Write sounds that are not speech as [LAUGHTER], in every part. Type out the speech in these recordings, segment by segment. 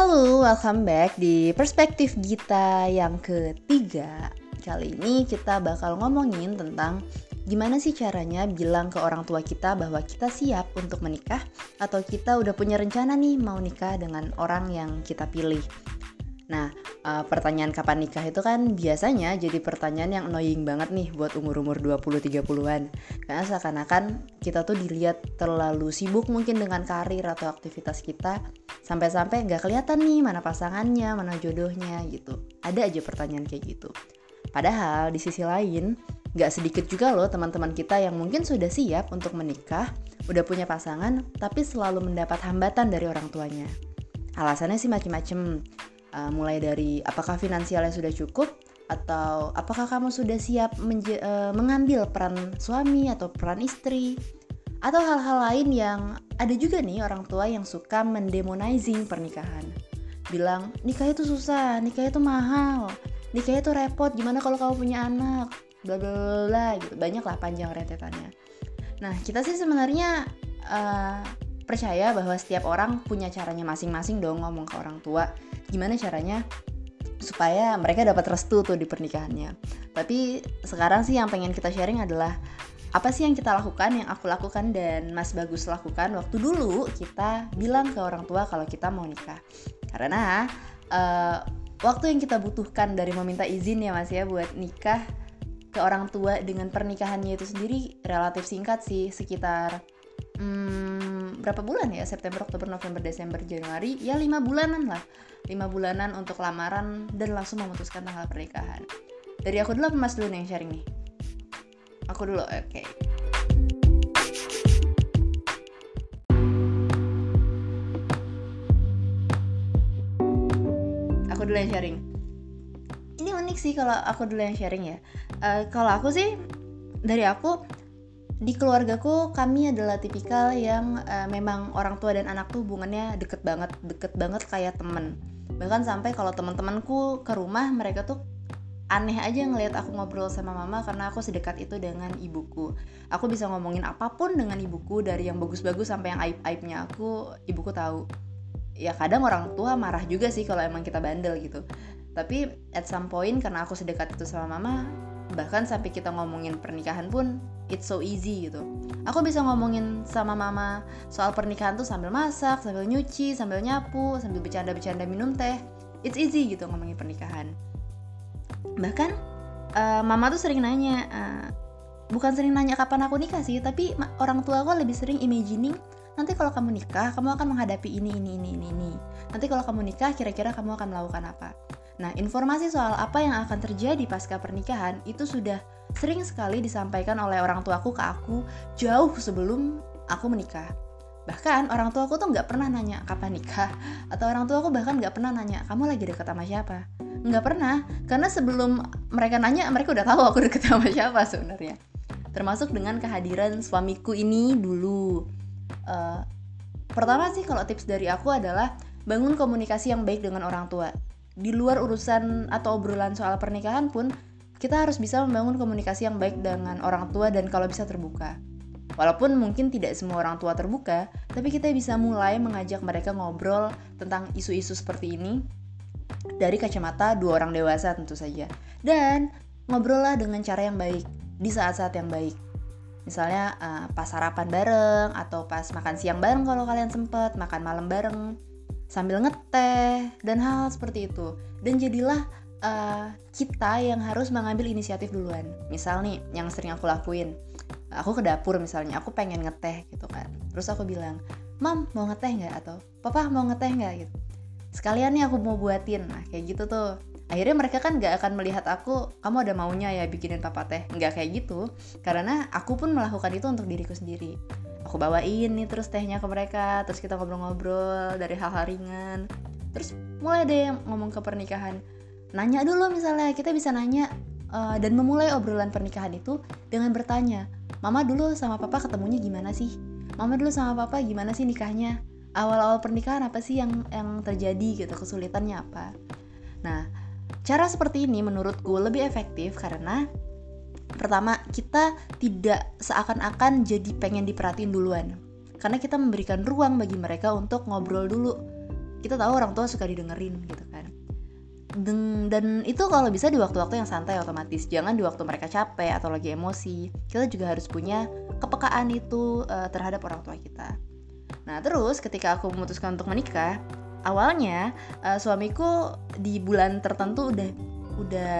Halo, welcome back di perspektif Gita yang ketiga. Kali ini kita bakal ngomongin tentang gimana sih caranya bilang ke orang tua kita bahwa kita siap untuk menikah atau kita udah punya rencana nih mau nikah dengan orang yang kita pilih. Nah, uh, pertanyaan kapan nikah itu kan biasanya jadi pertanyaan yang annoying banget nih buat umur-umur 20-30-an. Karena seakan-akan kita tuh dilihat terlalu sibuk mungkin dengan karir atau aktivitas kita sampai-sampai nggak kelihatan nih mana pasangannya, mana jodohnya gitu. Ada aja pertanyaan kayak gitu. Padahal di sisi lain, nggak sedikit juga loh teman-teman kita yang mungkin sudah siap untuk menikah, udah punya pasangan, tapi selalu mendapat hambatan dari orang tuanya. Alasannya sih macem-macem, uh, mulai dari apakah finansialnya sudah cukup atau apakah kamu sudah siap uh, mengambil peran suami atau peran istri? Atau hal-hal lain yang ada juga nih orang tua yang suka mendemonizing pernikahan. Bilang nikah itu susah nikah itu mahal nikah itu repot gimana kalau kamu punya anak? Bla bla bla gitu. Banyak lah panjang rentetannya. Nah kita sih sebenarnya uh, percaya bahwa setiap orang punya caranya masing-masing dong ngomong ke orang tua gimana caranya supaya mereka dapat restu tuh di pernikahannya. Tapi sekarang sih yang pengen kita sharing adalah apa sih yang kita lakukan, yang aku lakukan dan Mas Bagus lakukan waktu dulu kita bilang ke orang tua kalau kita mau nikah. Karena uh, waktu yang kita butuhkan dari meminta izin ya Mas ya buat nikah ke orang tua dengan pernikahannya itu sendiri relatif singkat sih, sekitar hmm, berapa bulan ya? September Oktober November Desember Januari. Ya lima bulanan lah. Lima bulanan untuk lamaran dan langsung memutuskan tanggal pernikahan. Dari aku dulu mas dulu nih sharing nih? Aku dulu oke. Okay. aku dulu yang sharing. Ini unik sih kalau aku dulu yang sharing ya. Uh, kalau aku sih dari aku di keluargaku kami adalah tipikal yang uh, memang orang tua dan anak tuh hubungannya deket banget deket banget kayak temen. Bahkan sampai kalau teman-temanku ke rumah mereka tuh aneh aja ngelihat aku ngobrol sama mama karena aku sedekat itu dengan ibuku. Aku bisa ngomongin apa pun dengan ibuku dari yang bagus-bagus sampai yang aib-aibnya aku ibuku tahu. Ya kadang orang tua marah juga sih kalau emang kita bandel gitu. Tapi at some point karena aku sedekat itu sama mama bahkan sampai kita ngomongin pernikahan pun it's so easy gitu. Aku bisa ngomongin sama mama soal pernikahan tuh sambil masak sambil nyuci sambil nyapu sambil bercanda-bercanda minum teh. It's easy gitu ngomongin pernikahan. Bahkan uh, mama tuh sering nanya uh, bukan sering nanya kapan aku nikah sih tapi orang tua aku lebih sering imagining nanti kalau kamu nikah kamu akan menghadapi ini ini ini ini ini. Nanti kalau kamu nikah kira-kira kamu akan melakukan apa Nah, informasi soal apa yang akan terjadi pasca pernikahan itu sudah sering sekali disampaikan oleh orang tuaku ke aku jauh sebelum aku menikah. Bahkan orang tuaku tuh nggak pernah nanya kapan nikah, atau orang tuaku bahkan nggak pernah nanya kamu lagi deket sama siapa. Nggak pernah, karena sebelum mereka nanya mereka udah tahu aku deket sama siapa sebenarnya. Termasuk dengan kehadiran suamiku ini dulu. Uh, pertama sih kalau tips dari aku adalah bangun komunikasi yang baik dengan orang tua di luar urusan atau obrolan soal pernikahan pun kita harus bisa membangun komunikasi yang baik dengan orang tua dan kalau bisa terbuka. Walaupun mungkin tidak semua orang tua terbuka, tapi kita bisa mulai mengajak mereka ngobrol tentang isu-isu seperti ini dari kacamata dua orang dewasa tentu saja. Dan ngobrollah dengan cara yang baik di saat-saat yang baik. Misalnya uh, pas sarapan bareng atau pas makan siang bareng kalau kalian sempet, makan malam bareng sambil ngeteh dan hal, -hal seperti itu. Dan jadilah uh, kita yang harus mengambil inisiatif duluan. Misal nih yang sering aku lakuin. Aku ke dapur misalnya aku pengen ngeteh gitu kan. Terus aku bilang mam mau ngeteh nggak? Atau papa mau ngeteh nggak? Gitu. Sekalian nih aku mau buatin. Nah kayak gitu tuh. Akhirnya mereka kan nggak akan melihat aku kamu ada maunya ya bikinin papa teh? Nggak kayak gitu. Karena aku pun melakukan itu untuk diriku sendiri aku bawain nih terus tehnya ke mereka terus kita ngobrol-ngobrol dari hal-hal ringan. Terus mulai deh ngomong ke pernikahan. Nanya dulu misalnya kita bisa nanya uh, dan memulai obrolan pernikahan itu dengan bertanya mama dulu sama papa ketemunya gimana sih? Mama dulu sama papa gimana sih nikahnya? Awal-awal pernikahan apa sih yang yang terjadi gitu kesulitannya apa? Nah cara seperti ini menurutku lebih efektif karena Pertama, kita tidak seakan-akan jadi pengen diperhatiin duluan. Karena kita memberikan ruang bagi mereka untuk ngobrol dulu. kita tahu orang tua suka didengerin gitu kan dan, dan itu kalau bisa di waktu-waktu yang santai otomatis jangan di waktu mereka capek atau lagi emosi kita juga harus punya kepekaan itu uh, terhadap orang tua kita nah terus ketika aku memutuskan untuk menikah awalnya uh, suamiku di bulan tertentu udah udah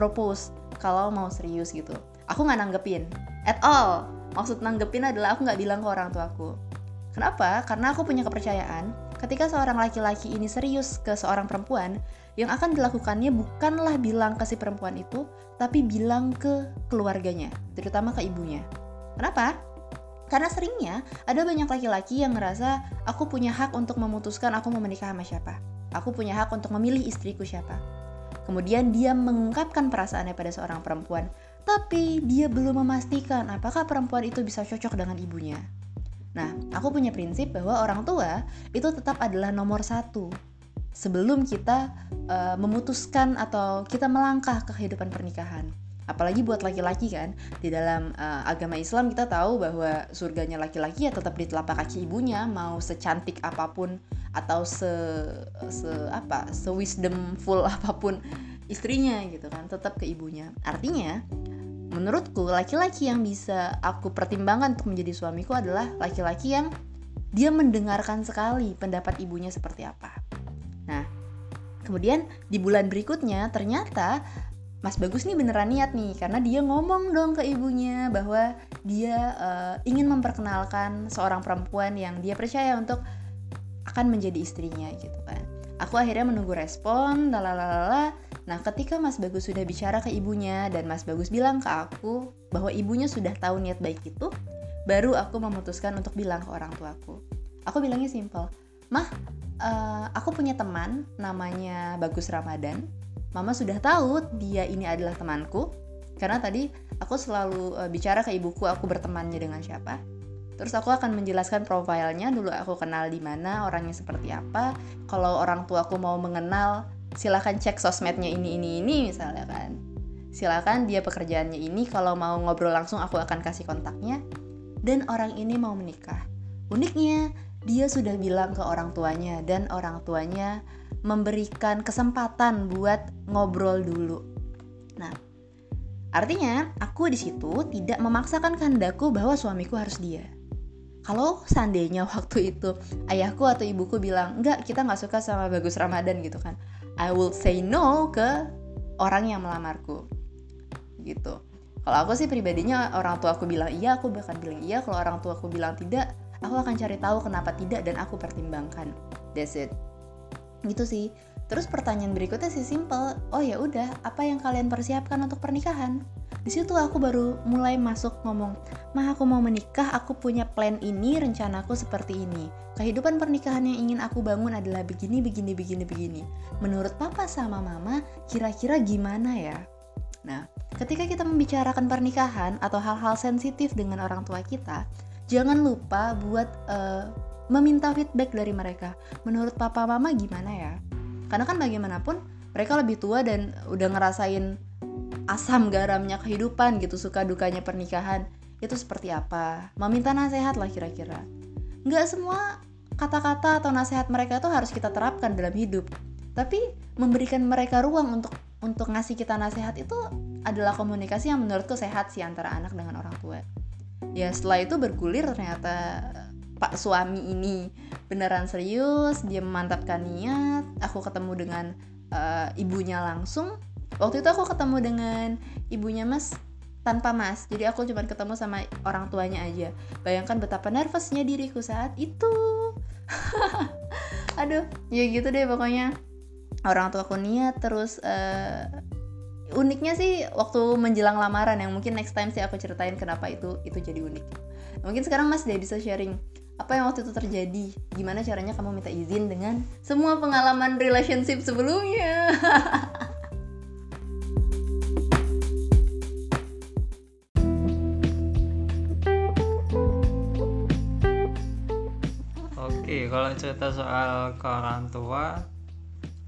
propose kalau mau serius gitu aku nggak nanggepin at all maksud nanggepin adalah aku nggak bilang ke orang tuaku kenapa karena aku punya kepercayaan ketika seorang laki-laki ini serius ke seorang perempuan yang akan dilakukannya bukanlah bilang ke si perempuan itu, tapi bilang ke keluarganya, terutama ke ibunya. Kenapa? Karena seringnya ada banyak laki-laki yang ngerasa aku punya hak untuk memutuskan aku mau menikah sama siapa. Aku punya hak untuk memilih istriku siapa. Kemudian dia mengungkapkan perasaannya pada seorang perempuan, tapi dia belum memastikan apakah perempuan itu bisa cocok dengan ibunya. Nah, aku punya prinsip bahwa orang tua itu tetap adalah nomor satu sebelum kita uh, memutuskan atau kita melangkah ke kehidupan pernikahan. Apalagi buat laki-laki kan, di dalam uh, agama Islam kita tahu bahwa surganya laki-laki ya tetap di telapak kaki ibunya, mau secantik apa pun atau se se apa, se wisdomful [LAUGHS] apa pun istrinya gitu kan, tetap ke ibunya. Artinya, menurutku laki-laki yang bisa aku pertimbangkan untuk menjadi suamiku adalah laki-laki yang dia mendengarkan sekali pendapat ibunya seperti apa Nah, kemudian di bulan berikutnya ternyata Mas Bagus nih beneran niat nih karena dia ngomong dong ke ibunya bahwa dia uh, ingin memperkenalkan seorang perempuan yang dia percaya untuk akan menjadi istrinya gitu kan. Aku akhirnya menunggu respon, lalalala. Nah, ketika Mas Bagus sudah bicara ke ibunya dan Mas Bagus bilang ke aku bahwa ibunya sudah tahu niat baik itu, baru aku memutuskan untuk bilang ke orang tuaku. Aku bilangnya simple, "Mah, uh, aku punya teman namanya Bagus Ramadan. Mama sudah tahu dia ini adalah temanku karena tadi aku selalu uh, bicara ke ibuku aku bertemannya dengan siapa. Terus aku akan menjelaskan profilnya dulu aku kenal di mana, orangnya seperti apa. Kalau orang tua aku mau mengenal, silahkan cek sosmednya ini ini ini misalnya kan. Silakan dia pekerjaannya ini, kalau mau ngobrol langsung aku akan kasih kontaknya. Dan orang ini mau menikah. Uniknya, dia sudah bilang ke orang tuanya dan orang tuanya memberikan kesempatan buat ngobrol dulu. Nah, artinya aku di situ tidak memaksakan kehendakku bahwa suamiku harus dia. Kalau seandainya [LAUGHS] waktu itu ayahku atau ibuku bilang, enggak kita nggak suka sama Bagus Ramadan gitu kan. I will say no ke orang yang melamarku. Gitu. Kalau aku sih pribadinya orang tua aku bilang iya, aku bahkan bilang iya. Kalau orang tua aku bilang tidak, aku akan cari tahu kenapa tidak dan aku pertimbangkan. That's it. Gitu sih. Terus pertanyaan berikutnya sih simple. Oh ya udah apa yang kalian persiapkan untuk pernikahan? Di situ aku baru mulai masuk ngomong mah aku mau menikah aku punya plan ini rencanaku seperti ini. Kehidupan pernikahan yang ingin aku bangun adalah begini begini begini begini. Menurut papa sama mama kira-kira gimana ya? Nah ketika kita membicarakan pernikahan atau hal-hal sensitif dengan orang tua kita jangan lupa buat uh, meminta feedback dari mereka. Menurut papa mama gimana ya? Karena kan bagaimanapun mereka lebih tua dan udah ngerasain asam garamnya kehidupan gitu, suka dukanya pernikahan. Itu seperti apa? Meminta nasihat lah kira-kira. Nggak semua kata-kata atau nasihat mereka itu harus kita terapkan dalam hidup. Tapi memberikan mereka ruang untuk untuk ngasih kita nasihat itu adalah komunikasi yang menurutku sehat sih antara anak dengan orang tua ya setelah itu bergulir ternyata pak suami ini beneran serius dia memantapkan niat. Aku ketemu dengan uh, ibunya langsung. Waktu itu aku ketemu dengan ibunya mas tanpa mas. Jadi aku cuma ketemu sama orang tuanya aja. Bayangkan betapa nervousnya diriku saat itu. [LAUGHS] Aduh ya gitu deh pokoknya. Orang tua aku niat terus uh, uniknya sih waktu menjelang lamaran yang mungkin next time sih aku ceritain kenapa itu itu jadi unik. Mungkin sekarang mas dia bisa sharing apa yang waktu itu terjadi? Gimana caranya kamu minta izin dengan semua pengalaman relationship sebelumnya? [LAUGHS] Oke, kalau cerita soal ke orang tua,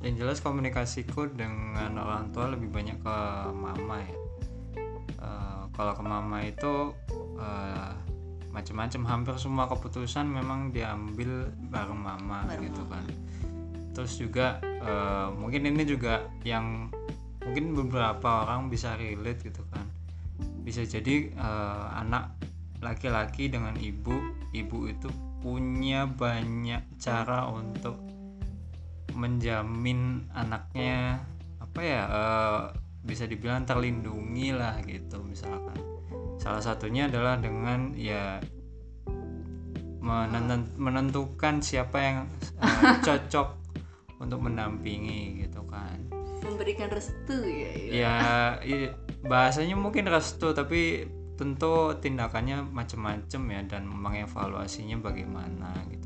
yang jelas komunikasiku dengan orang tua lebih banyak ke mama ya. Uh, kalau ke mama itu uh, macam-macam. Hampir semua keputusan memang diambil bareng mama bareng gitu kan. Terus juga eh, mungkin ini juga yang mungkin beberapa orang bisa relate gitu kan. Bisa jadi eh, anak laki-laki dengan ibu ibu itu punya banyak cara untuk menjamin anaknya apa ya eh, bisa dibilang terlindungi lah gitu misalkan. Salah satunya adalah dengan ya menen- menentukan siapa yang eh, [LAUGHS] cocok untuk mendampingi gitu kan. Memberikan restu ya, ya. ya bahasanya mungkin restu tapi tentu tindakannya macam-macam ya dan mengevaluasinya bagaimana gitu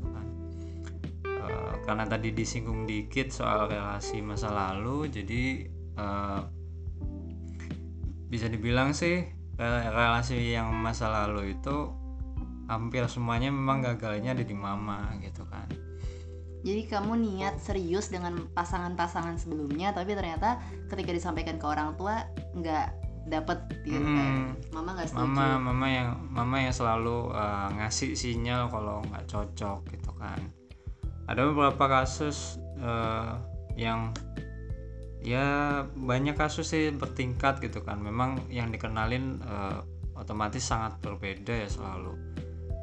kan Eh, karena tadi disinggung dikit soal relasi masa lalu jadi eh, bisa dibilang sih rel- relasi yang masa lalu itu hampir semuanya memang gagalnya ada di mama gitu kan Jadi kamu niat serius dengan pasangan-pasangan sebelumnya, tapi ternyata ketika disampaikan ke orang tua nggak dapet gitu Hmm. kan. Mama nggak setuju. mama mama yang mama yang selalu uh, ngasih sinyal kalau nggak cocok gitu kan ada beberapa kasus uh, yang ya banyak kasus sih bertingkat gitu kan. Memang yang dikenalin uh, otomatis sangat berbeda ya selalu.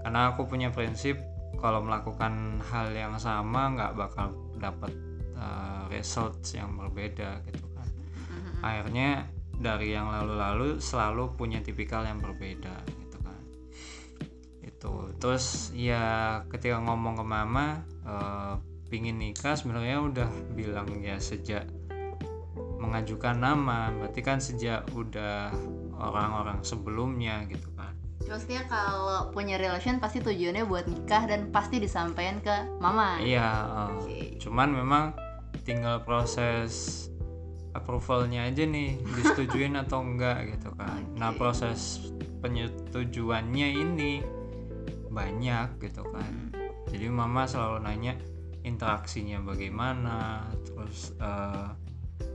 Karena aku punya prinsip kalau melakukan hal yang sama nggak bakal dapat uh, results yang berbeda gitu kan. Mhm. akhirnya dari yang lalu-lalu selalu punya tipikal yang berbeda. gitu kan itu terus ya ketika ngomong ke mama eh, pingin nikah sebenarnya udah bilang ya sejak mengajukan nama berarti kan sejak udah orang-orang sebelumnya gitu kan Maksudnya kalau punya relation pasti tujuannya buat nikah dan pasti disampaikan ke mama. iya eh, Oke. cuman memang tinggal proses approvalnya aja nih disetujuin atau enggak gitu kan nah Oke. proses penyetujuannya ini banyak gitu kan jadi mama selalu nanya interaksinya bagaimana terus eh,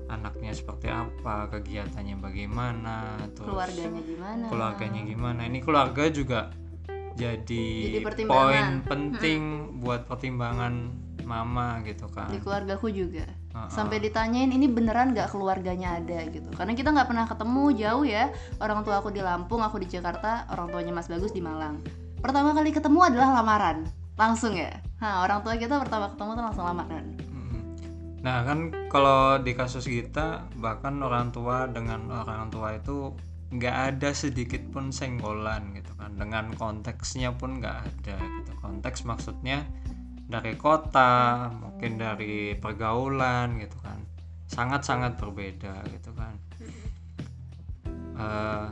anaknya seperti apa kegiatannya bagaimana terus Keluarganya gimana? keluarganya gimana ini keluarga juga jadi, Jadi poin penting buat pertimbangan mama gitu kan Di keluargaku juga. Heeh. Sampai ditanyain ini beneran nggak keluarganya ada gitu. Karena kita nggak pernah ketemu jauh ya. Orang tua aku di Lampung, aku di Jakarta, orang tuanya Mas Bagus di Malang. Pertama kali ketemu adalah lamaran. Langsung ya. Nah, orang tua kita pertama ketemu tuh langsung lamaran. Mm. Nah kan kalau di kasus kita bahkan orang tua dengan orang tua itu nggak ada sedikit pun senggolan gitu kan dengan konteksnya pun nggak ada gitu konteks maksudnya dari kota mungkin dari pergaulan gitu kan sangat sangat berbeda gitu kan Eh,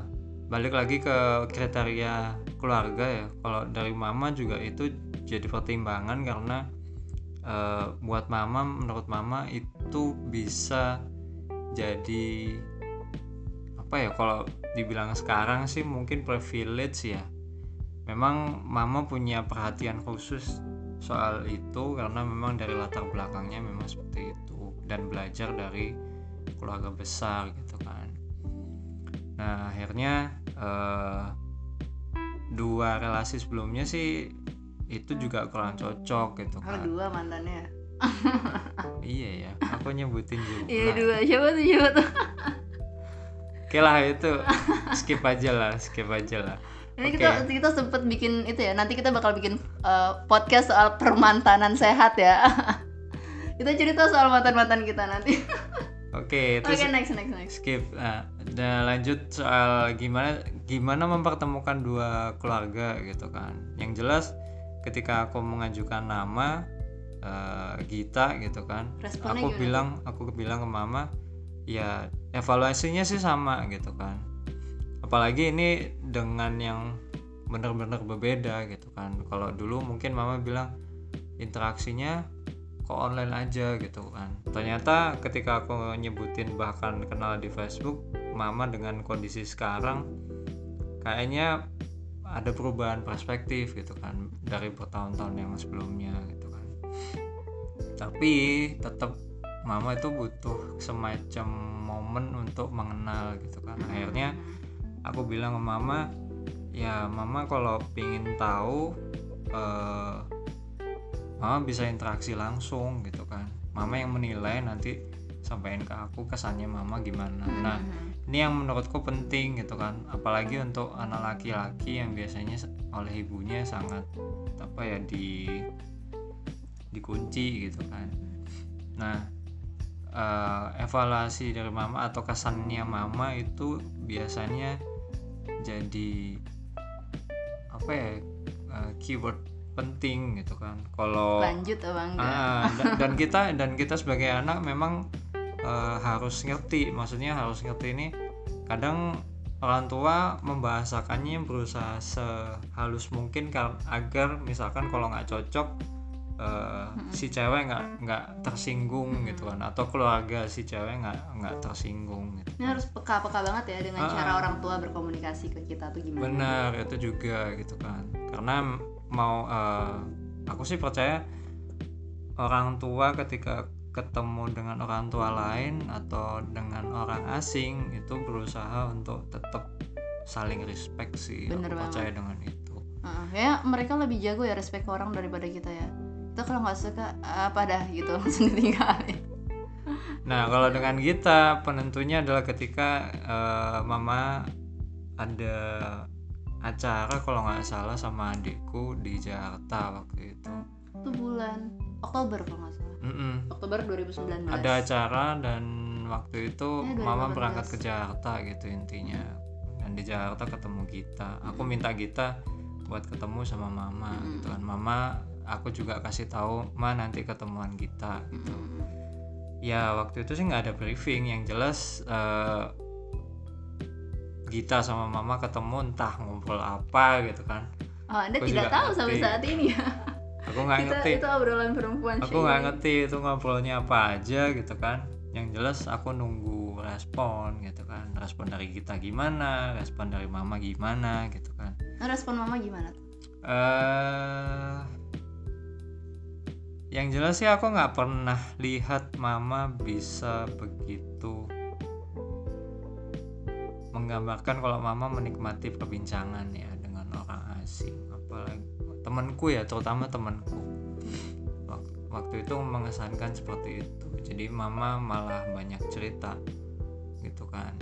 balik lagi ke kriteria keluarga ya. Kalau dari mama juga itu jadi pertimbangan karena eh, buat mama menurut mama itu bisa jadi apa ya kalau dibilang sekarang sih mungkin privilege ya. Memang mama punya perhatian khusus soal itu karena memang dari latar belakangnya memang seperti itu dan belajar dari keluarga besar gitu kan. Nah akhirnya eh, dua relasi sebelumnya sih itu juga kurang cocok gitu Oh, kan dua mantannya. iya ya aku nyebutin juga Iya, dua. Siapa tuh? Siapa tuh? oke lah itu skip aja lah skip aja lah Ini Oke. kita kita sempet bikin itu ya. Nanti kita bakal bikin uh, podcast soal permantanan sehat ya. [LAUGHS] kita cerita soal mantan-mantan kita nanti. [LAUGHS] oke Oke, terus next next next. skip. Nah, dan lanjut soal gimana gimana mempertemukan dua keluarga gitu kan. Yang jelas ketika aku mengajukan nama eh, Gita gitu kan Responnya aku gimana? bilang aku bilang ke mama ya evaluasinya sih sama gitu kan. Apalagi ini dengan yang benar-benar berbeda gitu kan. Kalau dulu mungkin mama bilang interaksinya kok online aja gitu kan. Ternyata ketika aku nyebutin bahkan kenal di Facebook mama dengan kondisi sekarang kayaknya ada perubahan perspektif gitu kan dari bertahun-tahun yang sebelumnya gitu kan. Tapi tetap mama itu butuh semacam momen untuk mengenal gitu kan. Akhirnya aku bilang ke mama ya mama kalau pingin tahu eh, mama bisa interaksi langsung gitu kan. Mama yang menilai nanti sampaikan ke aku kesannya mama gimana. Nah Mhm. ini yang menurutku penting gitu kan. Apalagi untuk anak laki-laki yang biasanya oleh ibunya sangat apa ya di dikunci gitu kan. Nah eh, evaluasi dari mama atau kesannya mama itu biasanya jadi apa ya eh, keyword penting gitu kan kalau lanjut enggak Ah, [LAUGHS] dan, dan kita dan kita sebagai anak memang eh, harus ngerti, maksudnya harus ngerti ini. Kadang orang tua membahasakannya berusaha sehalus mungkin agar misalkan kalau nggak cocok eh, si cewek nggak nggak tersinggung gitu kan, atau keluarga si cewek nggak nggak tersinggung. Gitu. ini harus peka-peka banget ya dengan Ah. cara orang tua berkomunikasi ke kita tuh gimana Benar itu juga gitu kan, karena mau eh, aku sih percaya orang tua ketika ketemu dengan orang tua lain atau dengan orang asing itu berusaha untuk tetap saling respect sih. Bener aku banget. percaya dengan itu. Heeh, kayaknya mereka lebih jago ya respect ke orang daripada kita ya. Kita kalau nggak suka apa dah gitu [LAUGHS] langsung ditinggalin. Nah kalau dengan kita penentunya adalah ketika eh, mama ada acara kalau nggak salah sama adikku di Jakarta waktu itu. Itu bulan Oktober kalau nggak salah. Mm-mm. Oktober 2019 ada acara dan waktu itu Ya, mama 2018. berangkat ke Jakarta gitu intinya. Dan di Jakarta ketemu kita aku minta kita buat ketemu sama mama Mm-mm. gitu kan. Mama aku juga kasih tahu ma nanti ketemuan kita gitu. Mm-mm. ya waktu itu sih nggak ada briefing. Yang jelas eh, Gita sama mama ketemu entah ngobrol apa gitu kan. Oh anda Aku tidak tahu sampai ngerti. saat ini ya? Aku nggak [LAUGHS] ngerti. itu obrolan perempuan aku nggak ngerti itu ngobrolnya apa aja gitu kan. Yang jelas aku nunggu respon gitu kan. Respon dari kita gimana respon dari mama gimana gitu kan. Respon mama gimana tuh? Eh yang jelas sih aku nggak pernah lihat mama bisa begitu menggambarkan kalau mama menikmati perbincangan ya dengan orang asing. Apalagi temanku ya terutama temanku. Wak- waktu itu mengesankan seperti itu. Jadi mama malah banyak cerita gitu kan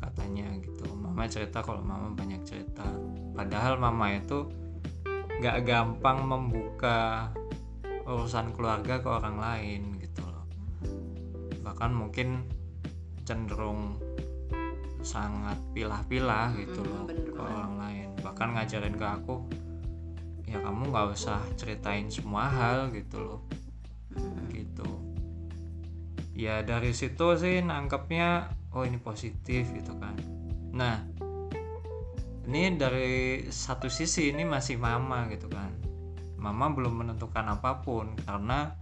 katanya gitu. Mama cerita kalau mama banyak cerita. Padahal mama itu nggak gampang membuka urusan keluarga ke orang lain gitu loh. Bahkan mungkin cenderung sangat pilah-pilah gitu loh bener ke orang lain. Bahkan ngajarin ke aku ya kamu nggak usah ceritain semua hal gitu loh. Gitu. Ya dari situ sih nangkepnya oh ini positif gitu kan. Nah ini dari satu sisi ini masih mama gitu kan. Mama belum menentukan apa pun karena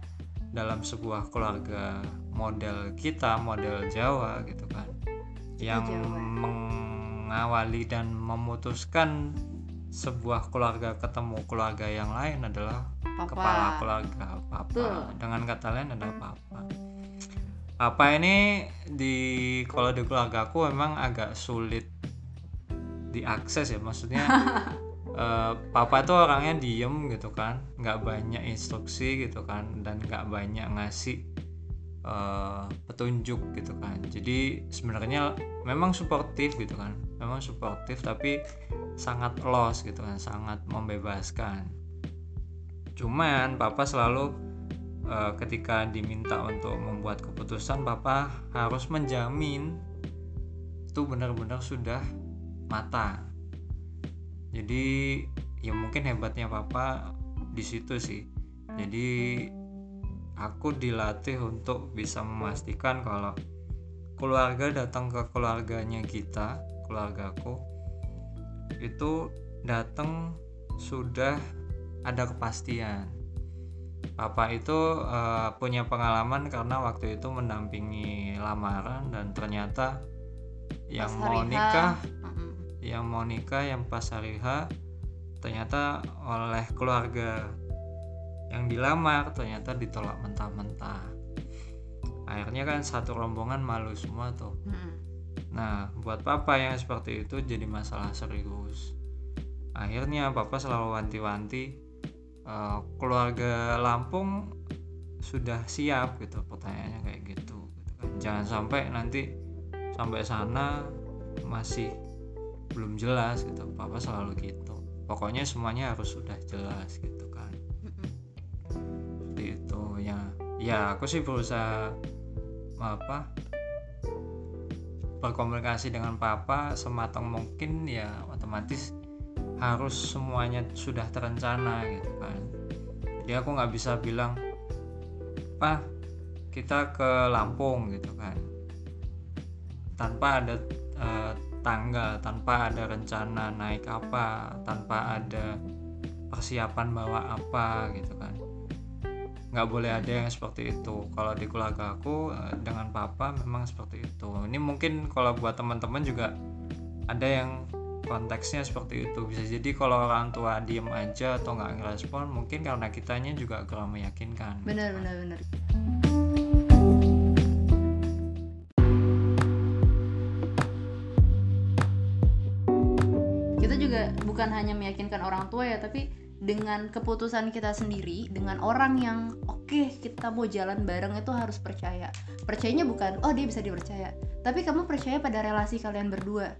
dalam sebuah keluarga model kita model Jawa gitu kan yang Jawa. mengawali dan memutuskan sebuah keluarga ketemu keluarga yang lain adalah Papa. kepala keluarga papa Betul. dengan kata lain adalah papa papa ini di kalau di keluarga aku memang agak sulit diakses ya maksudnya [LAUGHS] eh, papa tuh orangnya diem gitu kan nggak banyak instruksi gitu kan dan nggak banyak ngasih eh, petunjuk gitu kan. Jadi sebenarnya memang suportif gitu kan. Memang suportif tapi sangat los gitu kan sangat membebaskan. Cuman papa selalu eh, ketika diminta untuk membuat keputusan papa harus menjamin itu benar-benar sudah mata. Jadi ya mungkin hebatnya papa di situ sih. Jadi aku dilatih untuk bisa memastikan kalau keluarga datang ke keluarganya kita keluargaku itu datang sudah ada kepastian. Papa itu eh, punya pengalaman karena waktu itu mendampingi lamaran dan ternyata yang Pas mau nikah yang mau nikah yang pas hari H ternyata oleh keluarga yang dilamar ternyata ditolak mentah-mentah. Akhirnya kan satu rombongan malu semua tuh. Nah buat papa yang seperti itu jadi masalah serius. Akhirnya papa selalu wanti-wanti "Eh, keluarga Lampung sudah siap gitu pertanyaannya kayak gitu, gitu kan. jangan sampai nanti sampai sana masih belum jelas gitu. Papa selalu gitu. Pokoknya semuanya harus sudah jelas gitu ya aku sih berusaha apa berkomunikasi dengan papa sematang mungkin ya otomatis harus semuanya sudah terencana gitu kan. Jadi aku nggak bisa bilang pak kita ke Lampung gitu kan. Tanpa ada uh, tanggal tanpa ada rencana naik apa tanpa ada persiapan bawa apa gitu kan nggak boleh ada yang seperti itu. Kalau di keluarga aku eh, dengan papa memang seperti itu. Ini mungkin kalau buat teman-teman juga ada yang konteksnya seperti itu. Bisa jadi kalau orang tua diem aja atau nggak ngerespon mungkin karena kitanya juga kurang meyakinkan. Benar benar benar. Kita juga bukan hanya meyakinkan orang tua ya tapi dengan keputusan kita sendiri dengan orang yang oke okay, kita mau jalan bareng itu harus percaya. Percayanya bukan oh dia bisa dipercaya. Tapi kamu percaya pada relasi kalian berdua.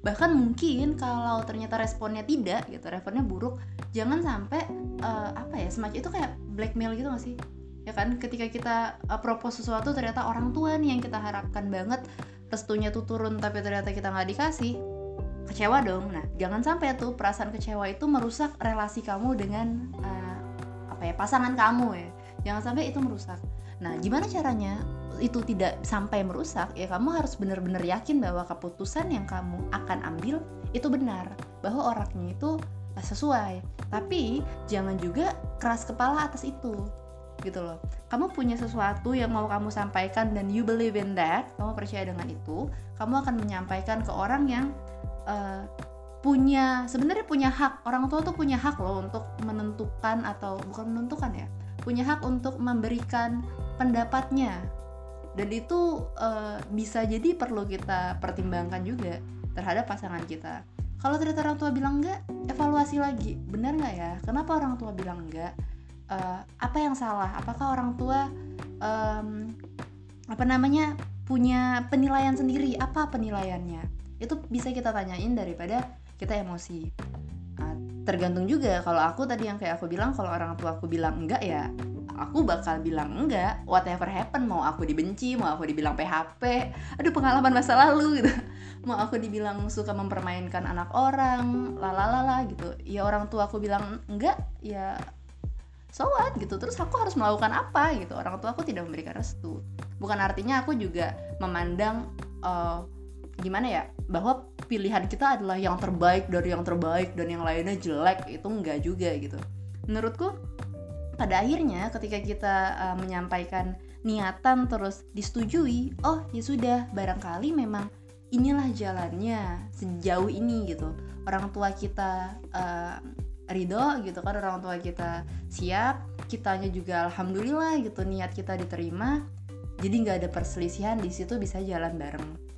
Bahkan mungkin kalau ternyata responnya tidak gitu responnya buruk jangan sampai uh, apa ya semacam itu kayak blackmail gitu gak sih? Ya kan ketika kita uh, propose sesuatu ternyata orang tua nih yang kita harapkan banget restunya tuh turun tapi ternyata kita nggak dikasih kecewa dong. Nah jangan sampai tuh perasaan kecewa itu merusak relasi kamu dengan uh, apa ya pasangan kamu ya. Jangan sampai itu merusak. Nah gimana caranya itu tidak sampai merusak? Ya kamu harus benar-benar yakin bahwa keputusan yang kamu akan ambil itu benar bahwa orangnya itu sesuai. Tapi jangan juga keras kepala atas itu gitu loh. Kamu punya sesuatu yang mau kamu sampaikan dan you believe in that kamu percaya dengan itu kamu akan menyampaikan ke orang yang uh, punya sebenarnya punya hak. Orang tua tuh punya hak loh untuk menentukan atau bukan menentukan ya punya hak untuk memberikan pendapatnya. Dan itu uh, bisa jadi perlu kita pertimbangkan juga terhadap pasangan kita. Kalau ternyata orang tua bilang enggak evaluasi lagi. Benar nggak ya? Kenapa orang tua bilang enggak? Uh, apa yang salah? Apakah orang tua um, apa namanya punya penilaian sendiri? Apa penilaiannya itu bisa kita tanyain daripada kita emosi. Nah, tergantung juga. Kalau aku tadi yang kayak aku bilang kalau orang tua aku bilang enggak ya aku bakal bilang enggak. Whatever happen mau aku dibenci mau aku dibilang PHP aduh pengalaman masa lalu gitu. [LAUGHS] Mau aku dibilang suka mempermainkan anak orang lalalala gitu. Ya orang tua aku bilang enggak ya so what gitu. Terus aku harus melakukan apa gitu. Orang tua aku tidak memberikan restu. Bukan artinya aku juga memandang uh, gimana ya bahwa pilihan kita adalah yang terbaik dari yang terbaik dan yang lainnya jelek itu enggak juga gitu. Menurutku pada akhirnya ketika kita uh, menyampaikan niatan terus disetujui oh ya sudah barangkali memang inilah jalannya sejauh ini gitu. Orang tua kita uh, ridho gitu kan orang tua kita siap kitanya juga alhamdulillah gitu niat kita diterima jadi nggak ada perselisihan di situ bisa jalan bareng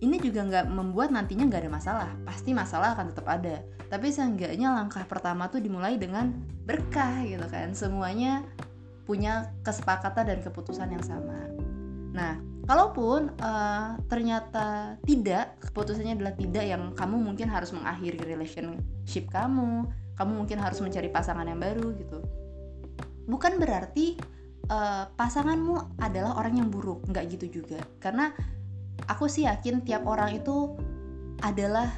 ini juga nggak membuat nantinya nggak ada masalah. Pasti masalah akan tetap ada. Tapi seenggaknya langkah pertama tuh dimulai dengan berkah gitu kan. Semuanya punya kesepakatan dan keputusan yang sama. Nah kalaupun uh, ternyata tidak keputusannya adalah tidak yang kamu mungkin harus mengakhiri relationship kamu kamu mungkin harus mencari pasangan yang baru gitu. Bukan berarti uh, pasanganmu adalah orang yang buruk. Nggak gitu juga. Karena aku sih yakin tiap orang itu adalah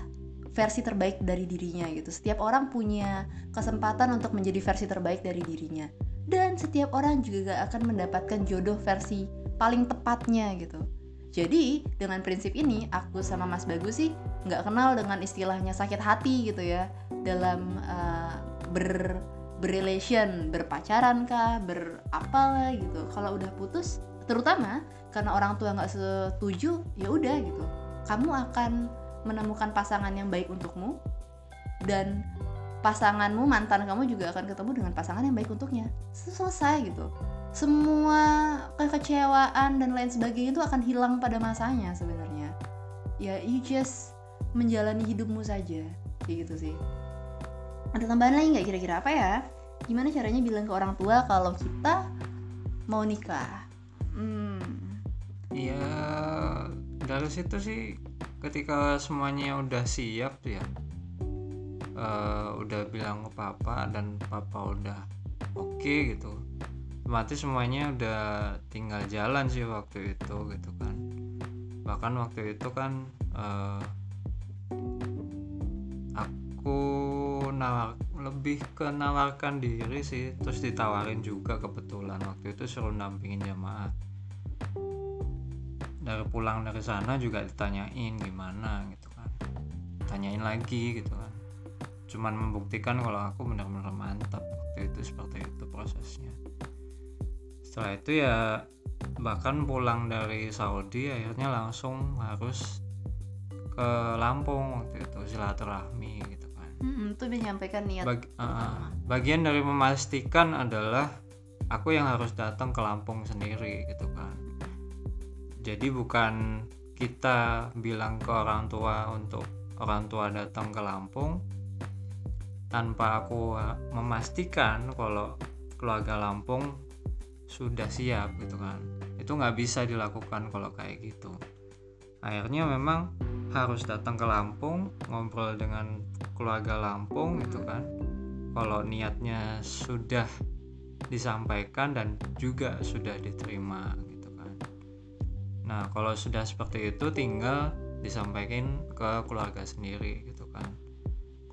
versi terbaik dari dirinya gitu. Setiap orang punya kesempatan untuk menjadi versi terbaik dari dirinya. Dan setiap orang juga gak akan mendapatkan jodoh versi paling tepatnya gitu. Jadi dengan prinsip ini aku sama Mas Bagus sih nggak kenal dengan istilahnya sakit hati gitu ya dalam uh, ber berrelation, berpacaran kah, berapalah gitu. Kalau udah putus, terutama karena orang tua nggak setuju ya udah gitu. Kamu akan menemukan pasangan yang baik untukmu dan pasanganmu mantan kamu juga akan ketemu dengan pasangan yang baik untuknya. Selesai gitu. Semua kekecewaan dan lain sebagainya itu akan hilang pada masanya sebenarnya. Ya you just menjalani hidupmu saja. Kayak gitu sih. Ada tambahan lagi nggak kira-kira? Apa ya? Gimana caranya bilang ke orang tua kalau kita mau nikah? Hmm ya dari situ sih. Ketika semuanya udah siap ya uh, udah bilang ke papa dan papa udah oke okay, gitu. Otomatis semuanya udah tinggal jalan sih waktu itu gitu kan. Bahkan waktu itu kan uh, aku nawar lebih ke nawarkan diri sih. Terus ditawarin juga kebetulan. Waktu itu suruh nampingin jamaah dari pulang dari sana juga ditanyain gimana gitu kan. Tanyain lagi gitu kan. Cuman membuktikan kalau aku benar-benar mantap waktu itu seperti itu prosesnya. Setelah itu ya bahkan pulang dari Saudi akhirnya langsung harus ke Lampung waktu itu silaturahmi gitu kan. Hmm, itu menyampaikan niat Bag, uh, bagian dari memastikan adalah aku yang harus datang ke Lampung sendiri gitu kan jadi bukan kita bilang ke orang tua untuk orang tua datang ke Lampung tanpa aku memastikan kalau keluarga Lampung sudah siap gitu kan. Itu nggak bisa dilakukan kalau kayak gitu. Akhirnya memang harus datang ke Lampung ngobrol dengan keluarga Lampung gitu kan. Kalau niatnya sudah disampaikan dan juga sudah diterima nah kalau sudah seperti itu tinggal disampaikan ke keluarga sendiri gitu kan.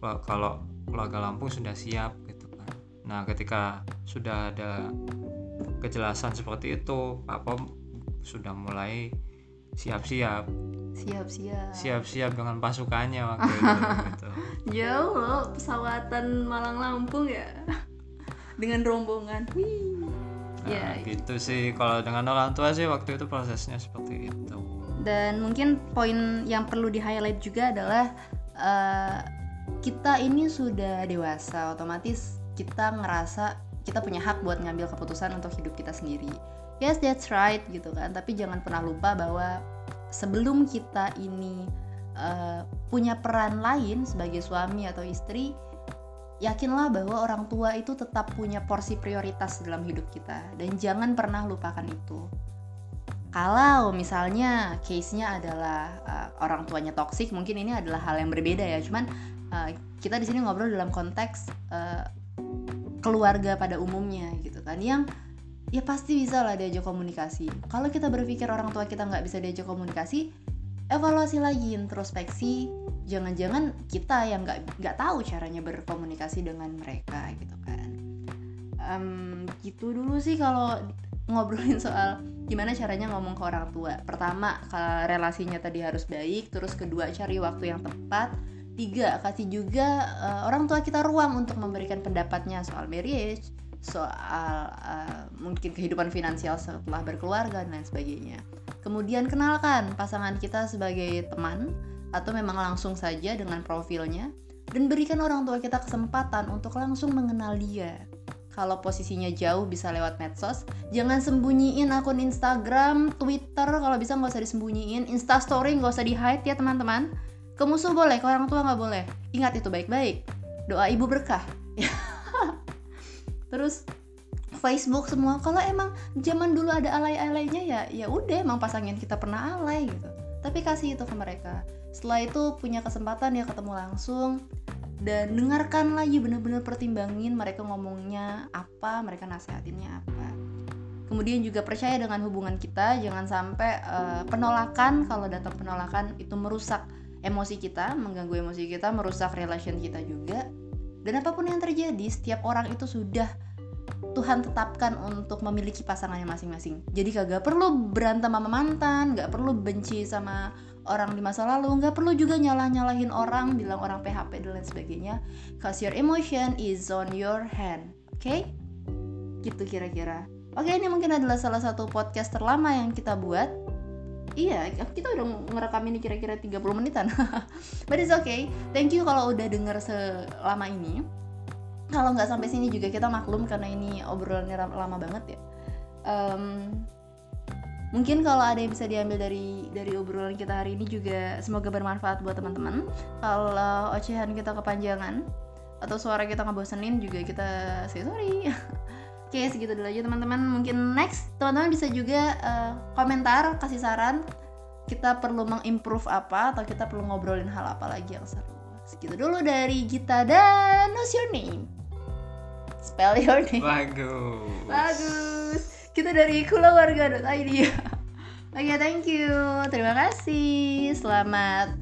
Kalau keluarga Lampung sudah siap gitu kan. Nah ketika sudah ada kejelasan seperti itu Papa sudah mulai siap-siap. Siap-siap. Siap-siap dengan pasukannya waktu itu [LAUGHS] gitu. jauh loh pesawatan Malang Lampung ya. Dengan rombongan. Wih. Nah, ya gitu sih. Kalau dengan orang tua sih waktu itu prosesnya seperti itu. Dan mungkin poin yang perlu di highlight juga adalah uh, kita ini sudah dewasa otomatis kita ngerasa kita punya hak buat ngambil keputusan untuk hidup kita sendiri. Yes that's right gitu kan. Tapi jangan pernah lupa bahwa sebelum kita ini uh, punya peran lain sebagai suami atau istri yakinlah bahwa orang tua itu tetap punya porsi prioritas dalam hidup kita. Dan jangan pernah lupakan itu. Kalau misalnya case-nya adalah uh, orang tuanya toksik mungkin ini adalah hal yang berbeda ya. Cuman uh, kita di sini ngobrol dalam konteks uh, keluarga pada umumnya gitu kan. Yang ya pasti bisa lah diajak komunikasi. Kalau kita berpikir orang tua kita nggak bisa diajak komunikasi evaluasi lagi introspeksi. Jangan-jangan kita yang nggak nggak tahu caranya berkomunikasi dengan mereka gitu kan. Um, gitu dulu sih kalau ngobrolin soal gimana caranya ngomong ke orang tua. Pertama relasinya tadi harus baik terus kedua cari waktu yang tepat. Tiga, kasih juga uh, orang tua kita ruang untuk memberikan pendapatnya soal marriage, soal uh, mungkin kehidupan finansial setelah berkeluarga dan lain sebagainya. Kemudian kenalkan pasangan kita sebagai teman atau memang langsung saja dengan profilnya dan berikan orang tua kita kesempatan untuk langsung mengenal dia. Kalau posisinya jauh bisa lewat medsos, jangan sembunyiin akun Instagram, Twitter, kalau bisa nggak usah disembunyiin, Instastory nggak usah di hide ya teman-teman ke musuh boleh, ke orang tua nggak boleh. Ingat itu baik-baik. Doa ibu berkah. [LAUGHS] Terus Facebook semua. Kalau emang zaman dulu ada alay-alaynya ya, ya udah emang pasangin kita pernah alay gitu. Tapi kasih itu ke mereka. Setelah itu punya kesempatan ya ketemu langsung dan dengarkan lagi bener-bener pertimbangin mereka ngomongnya apa, mereka nasihatinnya apa. Kemudian juga percaya dengan hubungan kita, jangan sampai uh, penolakan kalau datang penolakan itu merusak emosi kita, mengganggu emosi kita, merusak relation kita juga. Dan apa pun yang terjadi, setiap orang itu sudah Tuhan tetapkan untuk memiliki pasangannya masing-masing. Jadi kagak perlu berantem sama mantan, nggak perlu benci sama orang di masa lalu, nggak perlu juga nyalah-nyalahin orang, bilang orang PHP dan lain sebagainya. Cause your emotion is on your hand, oke? Okay? Gitu kira-kira. Oke, ini mungkin adalah salah satu podcast terlama yang kita buat iya kita udah ngerekam ini kira-kira 30 menitan. [LAUGHS] But it's okay. Thank you kalau udah denger selama ini. Kalau nggak sampai sini juga kita maklum karena ini obrolannya lama banget ya. Um, mungkin kalau ada yang bisa diambil dari dari obrolan kita hari ini juga semoga bermanfaat buat teman-teman. Kalau ocehan kita kepanjangan atau suara kita ngebosenin juga kita say sorry [LAUGHS] Oke, segitu dulu aja teman-teman. Mungkin next teman-teman bisa juga uh, komentar, kasih saran kita perlu mengimprove apa atau kita perlu ngobrolin hal apa lagi yang seru. Segitu dulu dari Gita dan What's your name? Spell your name. Bagus. Bagus. Kita dari keluarga.id. [LAUGHS] Oke, okay, thank you. Terima kasih. Selamat